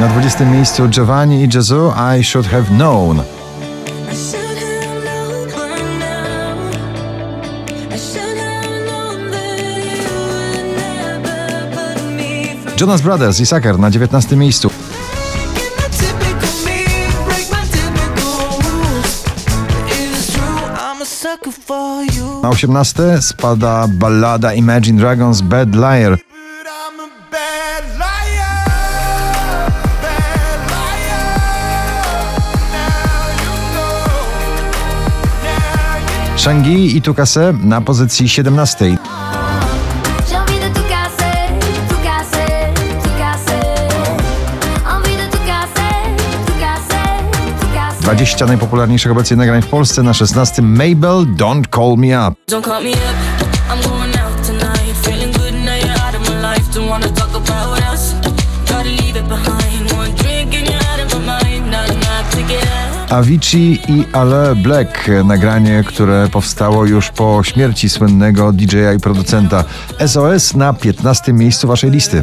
Na 20 miejscu Giovanni i Jezu I Should Have Known. Jonas Brothers i Sucker na 19 miejscu. Na 18 spada ballada Imagine Dragons Bad Liar. Tout casser, tout casser, tout casser. 20 najpopularniejszych obecnie nagrań w Polsce. Na 16 Mabel Don't Call Me Up. Don't Avicii i Ale Black. Nagranie, które powstało już po śmierci słynnego DJ-a i producenta. SOS na 15 miejscu waszej listy.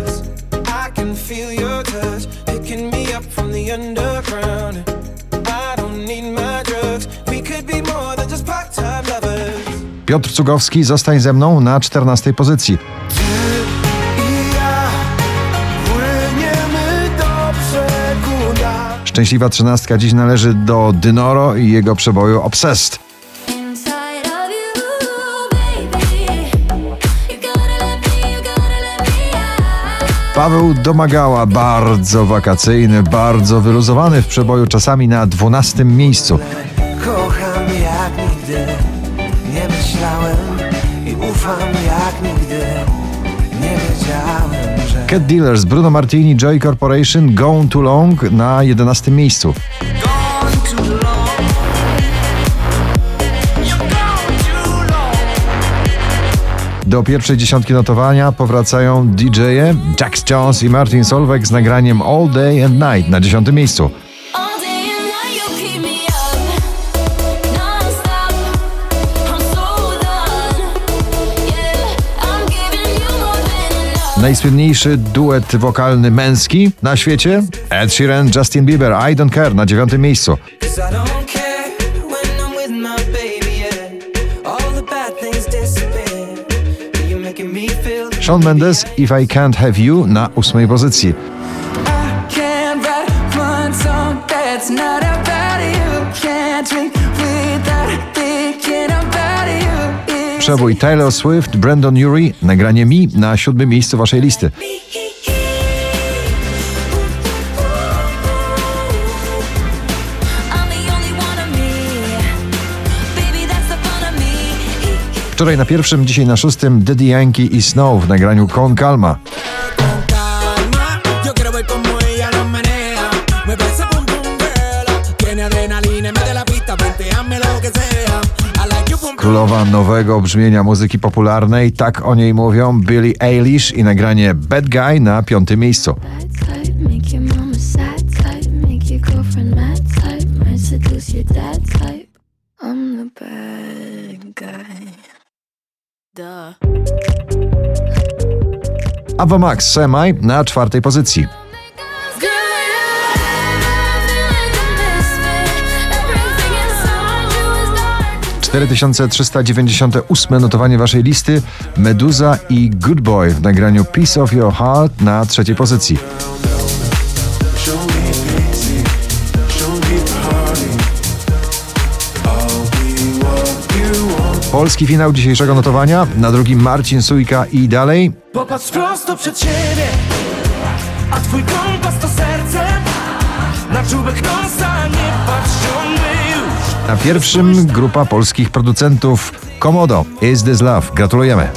Piotr Cugowski, zostań ze mną na 14 pozycji. Szczęśliwa trzynastka dziś należy do Dynoro i jego przeboju Obsessed. Paweł Domagała, bardzo wakacyjny, bardzo wyluzowany w przeboju, czasami na 12 miejscu. Kocham jak nigdy, nie myślałem i ufam jak nigdy, nie wiedziałem, Cat Dealers, Bruno Martini, Joy Corporation, Gone Too Long na 11 miejscu. Do pierwszej dziesiątki notowania powracają DJ-e Jax Jones i Martin Solveig z nagraniem All Day and Night na 10 miejscu. Najsłynniejszy duet wokalny męski na świecie? Ed Sheeran, Justin Bieber, I Don't Care na 9 miejscu. Shawn Mendes, If I Can't Have You na 8 pozycji. Przebój Taylor Swift, Brandon Urie, nagranie Mi na 7 miejscu waszej listy. Wczoraj na pierwszym, dzisiaj na szóstym Daddy Yankee i Snow w nagraniu Con Calma. Królowa nowego brzmienia muzyki popularnej, tak o niej mówią Billie Eilish i nagranie Bad Guy na piątym miejscu. Bad type, make your mama sad 4398 notowanie waszej listy Meduza i Good Boy w nagraniu Piece of Your Heart na trzeciej pozycji. Polski finał dzisiejszego notowania, na drugim Marcin Sujka i dalej. Popatrz prosto przed siebie, a twój kompas to serce. Na czubek nosa nie patrz ciągle. Na pierwszym grupa polskich producentów Komodo, Is This Love. Gratulujemy.